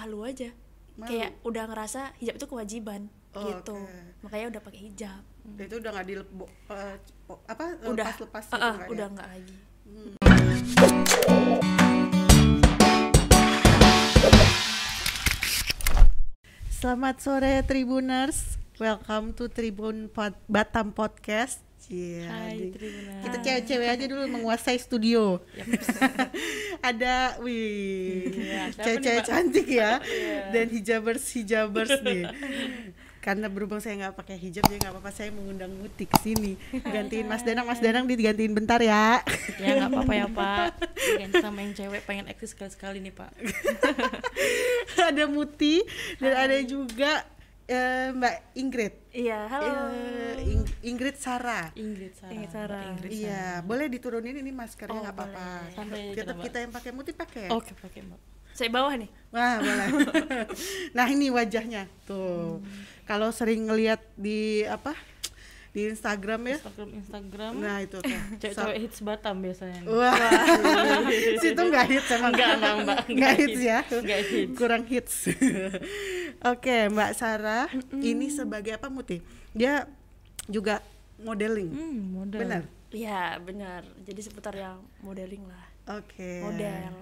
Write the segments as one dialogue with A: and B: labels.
A: malu aja
B: Malu.
A: kayak udah ngerasa hijab itu kewajiban
B: Oh,
A: gitu
B: oke.
A: makanya udah pakai hijab
B: Dan itu udah nggak di apa
A: udah
B: lepas-lepas
A: uh, uh,
B: nggak ya?
A: udah nggak lagi
B: Selamat sore Tribuners, welcome to Tribun Pod- Batam Podcast. Iya,
C: Hai
B: kita cewek-cewek aja dulu menguasai studio. Ada, wih,
C: Iya,
B: cewek-cewek cantik ya,
C: Iya.
B: dan hijabers hijabers nih. Karena berhubung saya nggak pakai hijab, jadi nggak apa-apa saya mengundang Muti ke sini. Gantiin Mas Danang, Mas Danang digantiin bentar ya.
C: ya nggak apa-apa ya pak ganti sama yang cewek pengen eksis sekali-sekali nih pak
B: ada Muti dan ada juga eh, Mbak Ingrid.
A: iya halo
B: Eh, Ing- Ingrid Sarah.
C: Ingrid Sarah
A: Ingrid
B: Iya, boleh diturunin ini maskernya
C: Oh,
B: nggak apa-apa.
C: Santai aja
B: Tetap
C: kita,
B: kita yang pakai Muti pakai.
C: Oke pakai mbak
A: saya bawah nih
B: Wah, boleh. nah, ini wajahnya. Tuh. Kalau sering ngelihat di apa? Di Instagram ya.
C: Instagram Instagram
B: Nah, itu tuh.
C: cewek-cewek hits Batam biasanya nih.
B: Wah, situ nggak hits emang.
C: Enggak, enggak, Mbak.
B: Nggak
C: Enggak
B: hits
C: hits.
B: ya.
C: Enggak hits.
B: Kurang hits. Oke, Mbak Sarah, ini sebagai apa Muti? Dia juga modeling.
C: hmm modal
B: Benar.
A: iya benar jadi seputar yang modeling lah
B: Oke.
A: model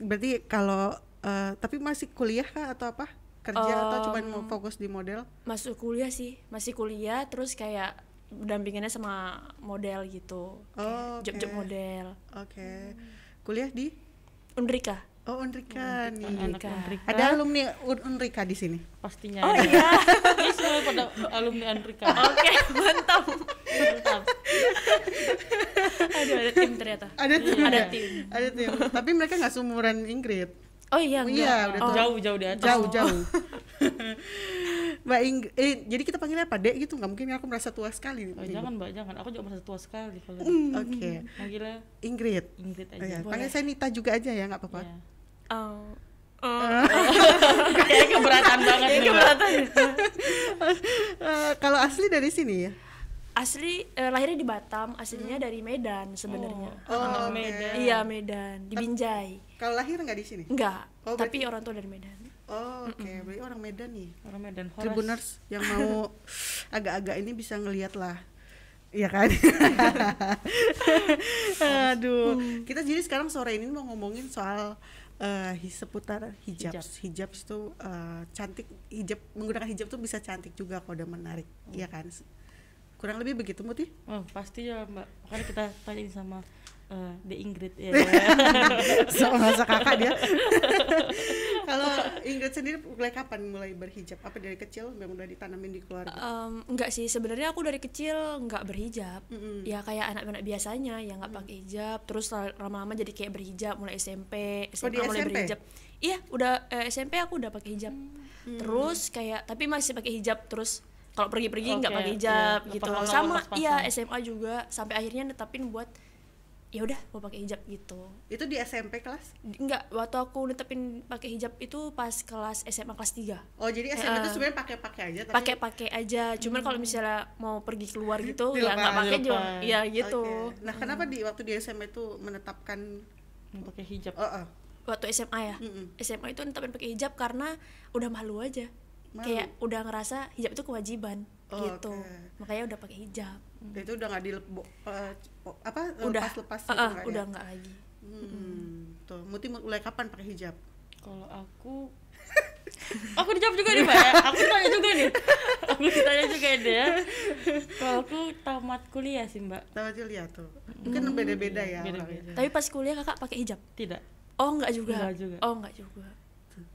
B: Berarti kalau eh, tapi masih kuliah kah atau apa? Kerja atau cuma
A: Um,
B: mau fokus di model?
A: masuk kuliah sih masih kuliah terus kayak dampingannya sama model gitu
B: Oh,
A: job-job model
B: Oke. Kuliah di
A: Undrika
B: Oh, Unrika nih.
C: anak
A: Unrika.
C: Andrika
B: Ada alumni Un- Unrika di sini.
C: pastinya
A: oh
C: ada.
A: iya
C: Ini semua pada alumni Andrika
A: oke mantap
C: Mantap.
A: aduh ada tim ternyata
B: Ada tim.
A: ada
B: ya?
A: tim
B: Ada tim. tapi mereka nggak seumuran Ingrid.
A: Oh iya
B: Oh,
A: enggak
B: iya, udah
A: oh.
C: jauh jauh di atas
B: Jauh, jauh. Mbak Ingrid, eh, jadi kita panggilnya apa? Dek gitu, nggak mungkin aku merasa tua sekali.
C: Oh, jangan mbak jangan aku juga merasa tua sekali kalau
B: Oke,
C: manggilnya
B: Ingrid.
C: Ingrid
B: Oh, ya.
C: aja
B: Panggil saya Nita juga aja ya, nggak apa-apa.
C: Iya.
A: Oh. Oh.
C: kayak keberatan banget nih mbak
B: Eh, kalau asli dari sini ya?
A: Asli eh, lahirnya di Batam aslinya dari Medan sebenarnya
B: Oh, oke.
C: anak Medan.
A: iya Medan di Binjai
B: Kalau lahir nggak di sini?
A: enggak
B: Oh,
A: tapi orang tua dari Medan
B: Oh, oke. Berarti orang Medan nih.
C: orang Medan Horas
B: Tribuners yang mau agak-agak ini bisa ngeliat lah. Iya kan? Aduh. Kita jadi sekarang sore ini mau ngomongin soal eh, hi- seputar hijab.
C: Hijab.
B: Hijab itu eh, cantik. Hijab menggunakan hijab tuh bisa cantik juga kalau udah menarik. Iya kan? Kurang lebih begitu Muti?
C: Oh pasti ya mbak, makanya kita tanyain sama eh The Ingrid ya.
B: Sama masa kakak dia. Kalau Ingrid sendiri mulai kapan mulai berhijab? Apa dari kecil memang udah ditanamin di keluarga?
A: Em, enggak sih sebenarnya aku dari kecil enggak berhijab
B: Mm-mm.
A: ya kayak anak-anak biasanya yang nggak pakai hijab terus la- lama-lama jadi kayak berhijab mulai SMP
B: Oh, di
A: SMA mulai
B: SMP?
A: berhijab iya udah eh, SMP aku udah pakai hijab
B: Hmm.
A: terus kayak tapi masih pakai hijab terus kalau pergi-pergi nggak
C: Oke,
A: pakai hijab
C: iya,
A: gitu.
C: lepas-lepas,
A: sama iya SMA juga. Sampai akhirnya netapin buat ya udah mau pakai hijab gitu.
B: Itu di SMP kelas?
A: Di- enggak waktu aku netepin pakai hijab itu pas kelas SMA kelas 3
B: Oh jadi SMP itu
A: Eh,
B: sebenarnya pakai-pakai aja tapi
A: pakai pakai aja. Cuman kalau misalnya mau pergi keluar gitu ya nggak pakai juga. ya gitu.
B: Oke. Nah kenapa di waktu di SMA itu menetapkan
C: pakai hijab.
B: oh, oh.
A: waktu SMA ya?
B: Mm-mm.
A: SMA itu netapin pakai hijab karena udah malu aja
B: Malu.
A: kayak udah ngerasa hijab itu kewajiban
B: Oh,
A: gitu
B: oke.
A: makanya udah pakai hijab
B: Dan itu udah nggak di apa
A: udah
B: lepas-lepas
A: uh,
B: gitu
A: uh,
B: nggak
A: udah
B: ya?
A: nggak lagi
B: Hmm, tuh Muti mulai kapan pakai hijab?
C: Kalau aku Aku dijawab juga nih mbak ya. Aku tanya juga nih. Aku ditanya juga deh ya. Kalau aku tamat kuliah sih mbak.
B: Tahu aja lihat tuh. Mungkin beda-beda ya
C: Beda-beda.
B: orangnya.
A: tapi pas kuliah kakak pakai hijab
C: Tidak.
A: oh nggak juga
C: Nggak juga.
A: oh nggak juga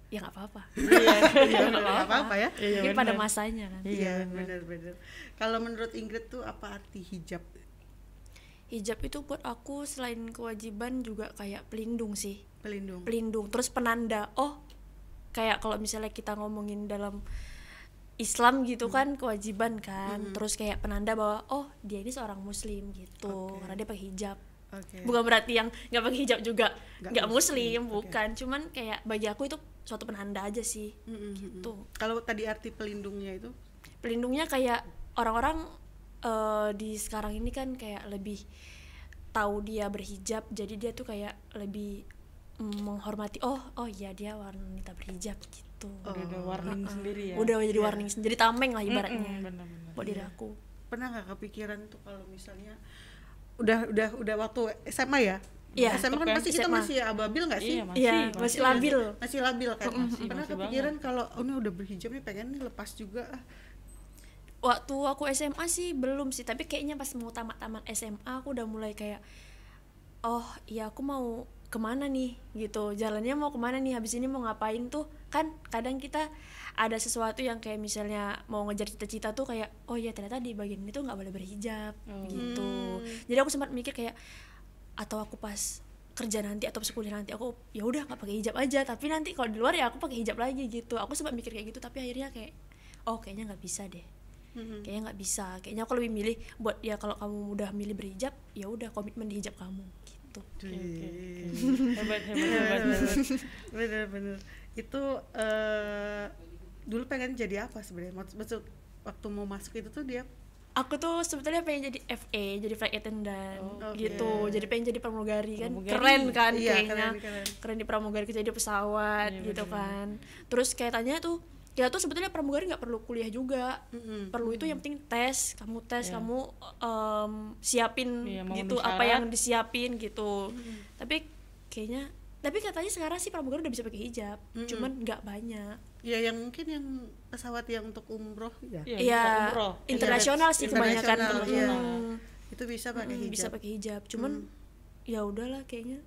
A: ya nggak apa-apa
C: Iya.
B: Iya, nggak apa-apa ya.
C: Iya,
A: ini pada masanya kan
C: Iya,
B: Iya,
C: benar.
B: benar-benar. Kalau menurut Ingrid tuh apa arti hijab?
A: hijab itu buat aku selain kewajiban juga kayak pelindung sih
B: Pelindung.
A: pelindung terus penanda oh kayak kalau misalnya kita ngomongin dalam Islam gitu
B: Hmm.
A: kan kewajiban kan terus kayak penanda bahwa oh dia ini seorang muslim gitu
B: Oke.
A: karena dia pakai hijab
B: Oke.
A: bukan berarti yang nggak pakai hijab juga
B: Nggak muslim,
A: muslim, bukan. Cuman kayak bagi aku itu suatu penanda aja sih
B: Mm-mm,
A: gitu.
B: Mm-mm. Kalau tadi arti pelindungnya itu?
A: Pelindungnya kayak orang-orang eh, di sekarang ini kan kayak lebih tahu dia berhijab jadi dia tuh kayak lebih mm, menghormati oh oh iya dia wanita berhijab gitu.
B: Oh.
C: udah ada warning sendiri ya?
A: Udah jadi warning jadi tameng lah ibaratnya
C: Mm-mm, bener-bener.
A: buat diri aku.
B: Pernah nggak kepikiran tuh kalau misalnya udah udah udah waktu SMA ya?
A: Iya,
B: SMA kan pasti kita
A: SMA.
B: masih ababil nggak sih?
C: Iya masih
A: Iya,
C: masih,
A: masih labil.
B: Masih labil kan?
C: Masih,
B: pernah
C: masih
B: kepikiran kalau oh ini udah berhijab nih pengen nih lepas juga. Ah.
A: waktu aku SMA sih belum sih tapi kayaknya pas mau tamat-tamat SMA aku udah mulai kayak oh iya aku mau ke mana nih? Gitu. Jalannya mau ke mana nih? Habis ini mau ngapain tuh? Kan kadang kita ada sesuatu yang kayak misalnya mau ngejar cita-cita tuh kayak oh iya ternyata di bagian ini tuh nggak boleh berhijab
C: Oh.
A: gitu. Jadi aku sempat mikir kayak atau aku pas kerja nanti atau pas kuliah nanti aku ya udah nggak pakai hijab aja tapi nanti kalau di luar ya aku pakai hijab lagi gitu. Aku sempat mikir kayak gitu tapi akhirnya kayak oh kayaknya nggak bisa deh.
B: Mhm.
A: kayaknya nggak bisa. Kayaknya aku lebih milih buat ya kalau kamu udah milih berhijab ya udah komitmen di hijab kamu gitu.
C: Oke, oke, oke. hebat hebat hebat hebat.
B: Bener-bener itu eh dulu pengen jadi apa sebenarnya Maksud- maksud waktu mau masuk itu tuh dia
A: aku tuh sebetulnya pengen jadi FA jadi flight attendant
B: Oh, oke.
A: gitu jadi pengen jadi pramugari kan
C: Pramugari.
A: keren kan
B: Iya,
A: kayaknya
B: keren, keren.
A: di pramugari kerja di pesawat
C: Iya,
A: gitu
C: bener.
A: kan terus kayak tanya tuh kita tuh sebetulnya pramugari nggak perlu kuliah juga
B: Mm-mm.
A: perlu itu yang penting tes kamu tes
C: Iya.
A: kamu em, siapin
C: Iya, mau
A: gitu apa yang disiapin gitu tapi kayaknya tapi katanya sekarang sih pramugari udah bisa pakai hijab
B: Mm-mm.
A: cuman nggak banyak
B: ya yang mungkin yang pesawat yang untuk umroh ya
C: Iya,
A: Iya,
C: bisa umroh.
A: internasional sih kebanyakan
B: iya.
A: Hmm.
B: itu bisa pakai
A: Mm,
B: hijab
A: bisa pakai hijab cuman ya udahlah kayaknya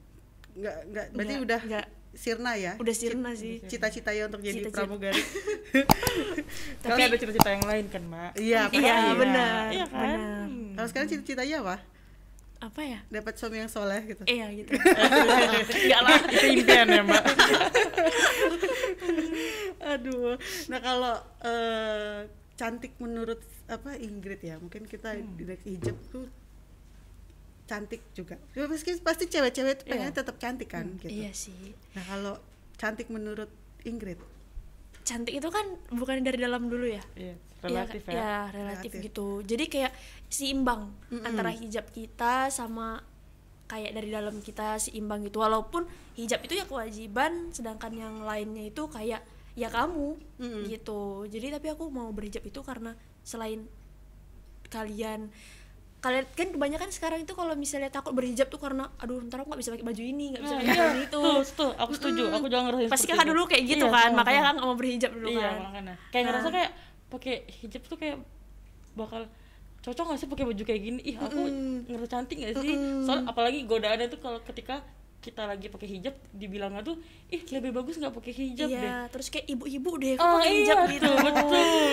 B: nggak nggak berarti
A: Nggak-
B: udah
A: nggak.
B: sirna ya
A: udah sirna sih
B: cita-citanya untuk jadi
A: Cita-cita.
B: pramugari
C: Tapi ada cita-cita yang lain kan, Mbak.
A: iya
C: iya
A: benar
C: Iya kan?
A: benar.
C: Hmm.
B: kalau sekarang cita-citanya apa
A: apa ya?
B: Dapat suami yang soleh gitu.
A: Iya gitu.
C: Enggak lah, itu impian ya, Mbak.
B: aduh. Nah kalau eh, cantik menurut apa Ingrid ya mungkin kita di hijab tuh cantik juga. Ya, pasti pasti cewek-cewek tuh pengen
C: Iya.
B: tetap cantik kan gitu.
A: Iya sih.
B: Nah kalau cantik menurut Ingrid?
A: Cantik itu kan bukan dari dalam dulu ya?
C: Iya,
A: Iya,
C: relatif
A: ya,
C: ya.
A: relatif
B: Relatif.
A: gitu jadi kayak seimbang
B: Mm-mm.
A: antara hijab kita sama kayak dari dalam kita seimbang gitu walaupun hijab itu ya kewajiban sedangkan yang lainnya itu kayak ya kamu
B: Mm-mm.
A: gitu jadi tapi aku mau berhijab itu karena selain kalian kalian kan kebanyakan sekarang itu kalau misalnya takut berhijab tuh karena aduh ntar aku nggak bisa pakai baju ini nggak bisa
C: Nah,
A: pakai
C: iya,
A: baju itu
C: tuh, tuh, aku setuju. Aku juga ngerasain
A: pasti kakak
C: itu.
A: dulu kayak gitu
C: Iya,
A: kan makanya kan nggak mau berhijab dulu
C: iya
A: kan
C: makanya kayak ngerasa
A: Nah.
C: kayak pakai hijab tuh kayak bakal cocok gak sih pakai baju kayak gini? Ih aku ngerasa cantik gak sih? Soal apalagi godaannya tuh kalau ketika kita lagi pakai hijab dibilangnya tuh ih lebih bagus nggak pakai hijab deh.
A: iya terus kayak ibu-ibu deh kok
C: oh
A: pakai
C: iya
A: hijab gitu.
C: tuh, betul.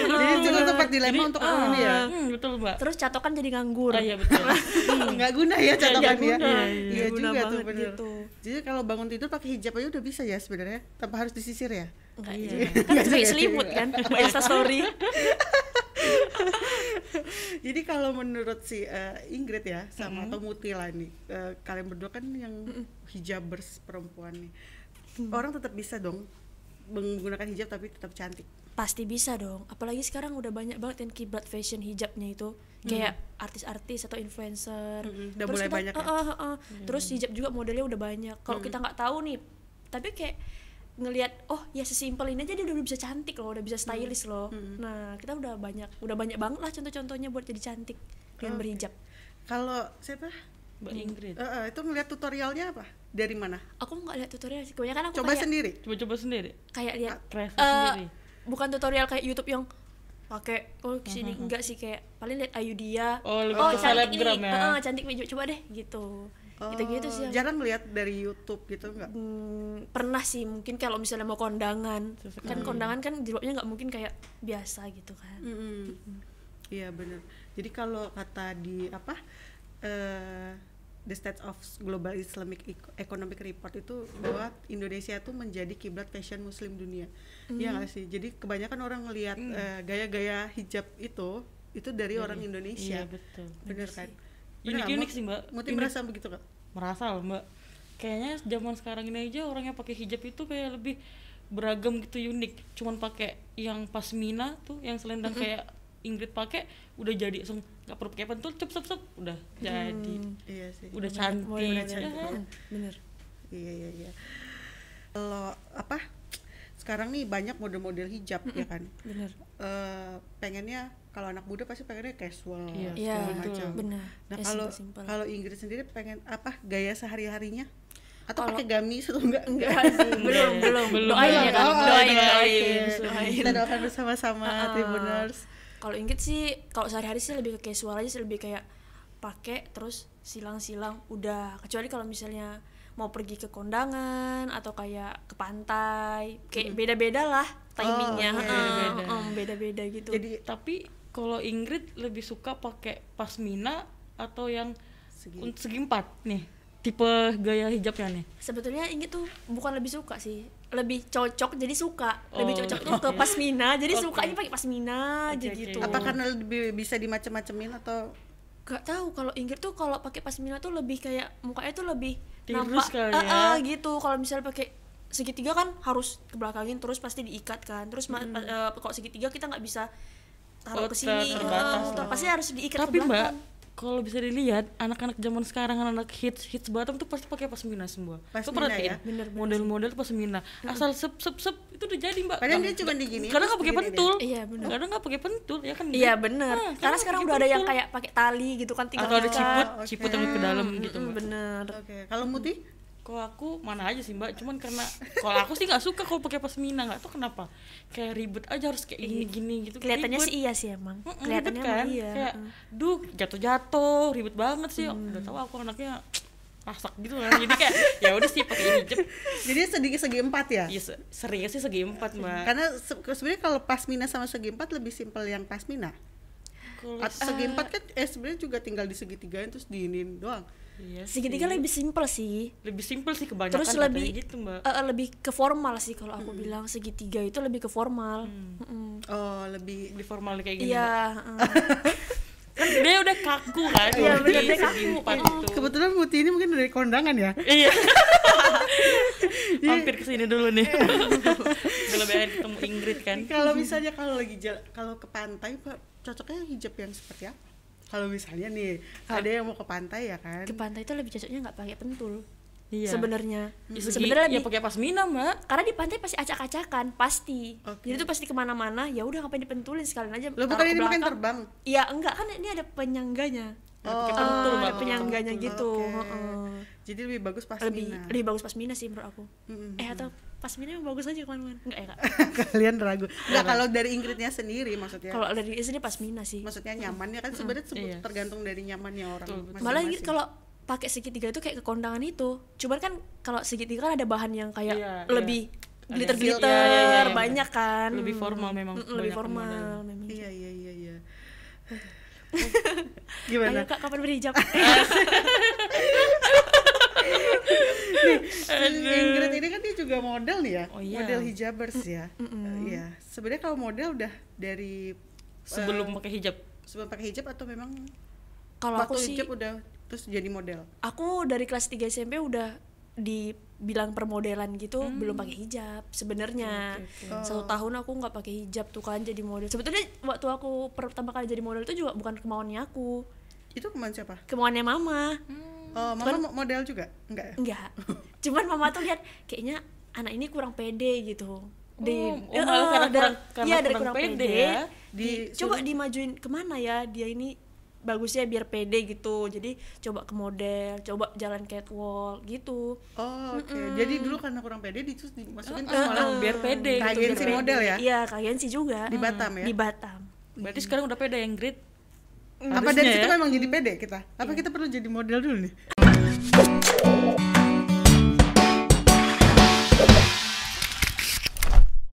B: Jadi itu tuh tempat dilema
C: Jadi,
B: untuk
C: ah,
B: orang ini ya.
C: hmm, betul mbak.
A: Terus catokan jadi nganggur.
C: Ah, iya betul.
B: Nggak guna ya catakan
A: nggak
B: ya
A: guna.
B: iya,
A: Nggak guna
B: juga tuh bener.
A: gitu.
B: Jadi kalau bangun tidur pakai hijab aja udah bisa ya sebenarnya. Tanpa harus disisir ya?
A: Enggak
C: Iya.
A: juga. kan pakai selimut kan mbak story.
B: Jadi kalau menurut si eh, Ingrid ya sama atau Mutila nih eh, kalian berdua kan yang hijabers perempuan nih. Orang tetap bisa dong menggunakan hijab tapi tetap cantik
A: pasti bisa dong. Apalagi sekarang udah banyak banget yang kiblat fashion hijabnya itu. Kayak artis-artis atau influencer.
B: Mm-mm, udah mulai banyak ya?
A: eh, eh, eh, terus hijab juga modelnya udah banyak. Kalau kita nggak tahu nih tapi kayak ngelihat oh ya sesimpel ini aja dia udah bisa cantik loh udah bisa stylish loh. Nah kita udah banyak udah banyak banget lah contoh-contohnya buat jadi cantik
B: Oke.
A: berhijab.
B: Kalau siapa?
C: Mbak Ingrid.
B: Eh, eh, itu ngeliat tutorialnya apa? Dari mana?
A: Aku nggak lihat tutorial sih. Kebanyakan aku
B: coba
A: kayak,
B: sendiri.
C: Coba-coba sendiri?
A: Kayak lihat eh,
C: sendiri
A: bukan tutorial kayak YouTube yang pakai oh ke sini enggak sih kayak paling lihat Ayu dia
C: Oh, lebih
A: oh cantik ini.
C: ya?
A: Heeh, cantik baju coba deh gitu. Gitu gitu sih yang-
B: Oh, jarang lihat dari YouTube gitu nggak
A: Hmm, pernah sih mungkin kalau misalnya mau kondangan.
C: Sesekali.
A: kan kondangan kan jilbabnya nggak mungkin kayak biasa gitu kan.
B: Mm-mm. Iya benar. Jadi kalau kata di apa eh, The State of Global Islamic Eco- Economic Report itu bahwa Indonesia itu menjadi kiblat fashion Muslim dunia. Iya nggak sih? Jadi kebanyakan orang ngelihat eh, gaya-gaya hijab itu itu dari orang Indonesia.
C: iya betul
B: Bener kan? Bener
C: unik-unik
B: Mut-
C: sih mbak
B: Muti
C: Unik.
B: merasa begitu kak?
C: merasa loh mbak kayaknya zaman sekarang ini aja orang yang pakai hijab itu kayak lebih beragam gitu unik cuman pakai yang pasmina tuh yang selendang kayak Ingrid pakai udah jadi langsung nggak perlu pakai pentul cep cep cep udah jadi
B: Iya sih.
C: udah
A: Mulai-
C: cantik
A: mulai
C: ya
A: cantik.
C: kan?
A: bener
B: Iya iya iya. kalau apa sekarang nih banyak model-model hijab ya kan
A: bener
B: Eh, pengennya kalau anak muda pasti pengennya casual
C: Iya,
A: Iya,
B: macam
A: benar
B: nah
A: Ya,
B: kalau
A: simpel-simpel.
B: kalau Inggris sendiri pengen apa gaya sehari harinya atau pakai gamis atau enggak
A: enggak sih belum belum
C: Belum,
A: doain ya
C: belum.
A: kan
B: Oh,
A: doain
B: oke.
A: doain
B: Kita
A: doain
B: doakan bersama-sama
A: Ah.
B: Tribuners
A: kalau Inggit sih kalau sehari-hari sih lebih ke casual aja sih lebih kayak pakai terus silang-silang udah kecuali kalau misalnya mau pergi ke kondangan atau kayak ke pantai kayak beda-beda lah timingnya
B: oke.
A: Heeh,
C: Beda-beda.
A: beda-beda gitu
B: jadi
C: tapi kalau Ingrid lebih suka pakai pasmina atau yang
B: Segi.
C: segi empat nih tipe gaya hijabnya nih?
A: Sebetulnya Inggit tuh bukan lebih suka sih. Lebih cocok jadi suka. Lebih
C: Oh,
A: cocok tuh ke pasmina. Jadi
C: Oke.
A: sukanya pakai pasmina
C: Oke, oke.
A: gitu.
B: Apa karena lebih bisa dimacem-macemin atau?
A: Gak tahu. Kalau Inggit tuh kalau pakai pasmina tuh lebih kayak mukanya tuh lebih
C: Tirus
A: nampak
C: kali
A: Eh,
C: ya.
A: eh, gitu. Kalau misalnya pakai segitiga kan harus ke belakangin terus pasti diikat kan. Terus ma- eh, kalau segitiga kita nggak bisa taruh ke sini.
C: lah.
A: pasti harus diikat
C: tapi
A: ke
C: mbak
A: belakang
C: kalau bisa dilihat anak-anak zaman sekarang anak hits hits bottom tuh pasti pakai pasmina semua. Tuh
B: Pasmina
C: perhatiin
B: ya?
C: Model-model pasmina asal sep sep sep itu udah jadi mbak.
B: Padahal dia cuma digini
C: kadang nggak pakai pentul.
A: Iya, bener.
C: kadang nggak pakai pentul ya kan?
A: Iya
C: Mbak?
A: bener.
C: Ah,
A: karena sekarang udah ada yang kayak pakai tali gitu kan tinggal
C: atau ada ciput ciput yang ke dalam gitu
A: mm,
C: mbak.
A: bener.
B: Oke kalau Muti
C: kalau aku mana aja sih mbak. Cuman karena kalau aku sih nggak suka kalau pakai pasmina nggak tahu kenapa. Kayak ribet aja harus kayak gini gini gitu.
A: Kelihatannya sih iya sih emang.
C: Mm-mm,
A: kelihatannya
C: ribet kan?
A: emang iya
C: kayak
A: Mm.
C: duh jatuh-jatuh ribet banget sih. Udah tahu aku anaknya masak gitu kan. Jadi kayak ya udah sih pakai hijab
B: jadi segi segi empat ya?
C: Ya se- seringnya sih segi empat mbak.
B: karena se- sebenarnya kalau pasmina sama segi empat lebih simpel yang pasmina.
C: Kalau-
B: At- segi empat kan eh sebenarnya juga tinggal di segitigain terus diinin doang
C: iya
A: segitiga
C: sih.
A: lebih simpel sih.
C: Lebih simpel sih kebanyakan
A: terus lebih
C: gitu mbak.
A: eh, eh, lebih ke formal sih kalau aku bilang. Segitiga itu lebih ke formal. Mm-mm.
B: oh lebih
C: lebih formal kayak gini
A: iya heeh.
C: kan dia udah kaku kan
A: Iya,
C: di
A: bener, dia
C: segi
A: kaku. Mm.
C: itu.
B: Kebetulan Muti ini mungkin dari kondangan ya.
C: Iya. Mampir ke sini dulu nih. Kalau pengen ketemu Ingrid kan.
B: Kalau misalnya kalau lagi kalau ke pantai pak cocoknya hijab yang seperti apa kalau misalnya nih ada yang mau ke pantai ya kan?
A: Ke pantai itu lebih cocoknya nggak pakai pentul.
C: Iya.
A: Sebenarnya.
C: Ya,
A: sebenarnya
C: ya
A: lebih
C: pakai pasmina mbak.
A: Karena di pantai pasti acak-acakan pasti.
B: Oke.
A: jadi tuh pasti ke mana-mana ya udah ngapain dipentulin sekalian aja
B: lo bukan ini
A: belakang.
B: terbang?
A: Iya enggak kan ini ada penyangganya
B: Oh,
C: pentul,
A: ada penyangganya
B: pentul,
A: gitu. Heeh.
B: jadi lebih bagus
A: lebih
B: pasmina
A: lebih bagus pasmina sih menurut aku.
B: Mm-mm.
A: eh atau pasmina yang bagus aja ke mana-mana enggak ya kak?
B: Kalian ragu. Nggak kalau dari Ingridnya sendiri maksudnya.
A: Kalau dari sini pasmina sih.
B: Maksudnya nyamannya kan sebenarnya sebut-
C: Iya.
B: tergantung dari nyamannya orang
C: Betul, betul.
A: malah gitu kalau pakai segitiga itu kayak ke kondangan itu. Cuman kan kalau segitiga kan ada bahan yang kayak
C: Iya, iya.
A: lebih
C: Ada
A: glitter glitter banyak kan.
C: Lebih formal memang,
A: Mm, lebih formal memang.
B: Iya iya iya iya
A: ayo
B: gimana
A: kak kapan berhijab
B: Ingrid ini kan dia juga model nih ya
C: Oh, iya.
B: model hijabers ya. Iya. Sebenarnya kalau model udah dari
C: sebelum
B: eh,
C: pakai hijab?
B: sebelum pakai hijab atau memang
A: kalau
B: waktu
A: aku sih
B: hijab udah terus jadi model?
A: Aku dari kelas 3 SMP udah dibilang permodelan gitu
C: Hmm.
A: belum pakai hijab sebenarnya.
C: Oke,
B: oke.
A: satu tahun aku nggak pakai hijab tuh kan jadi model. Sebetulnya waktu aku pertama kali jadi model itu juga bukan kemauannya aku.
B: Itu ke mana siapa?
A: Kemauannya mama.
B: Oh mama mo- model juga? Enggak ya?
A: enggak cuman mama tuh lihat kayaknya anak ini kurang pede gitu. Di
C: Oh, oh,
A: eh,
C: malah karena
A: dari-
C: kurang- karena
A: iya dari
C: kurang
A: kurang
C: pede
A: pede,
C: ya.
A: di,
B: Di-
A: coba dimajuin ke mana ya dia ini bagusnya biar pede gitu. Jadi coba ke model coba jalan catwalk gitu.
B: Oh oke. Jadi dulu karena kurang pede di- terus dimasukin ke sekolah
C: eh, biar pede
B: Ke
C: gitu,
B: agensi model ya?
A: Iya kalian sih juga.
B: Di Batam ya?
A: di Batam.
C: Berarti sekarang udah peda yang grid?
B: Apa dari situ
C: ya.
B: memang jadi pede kita? Apa kita perlu jadi model dulu nih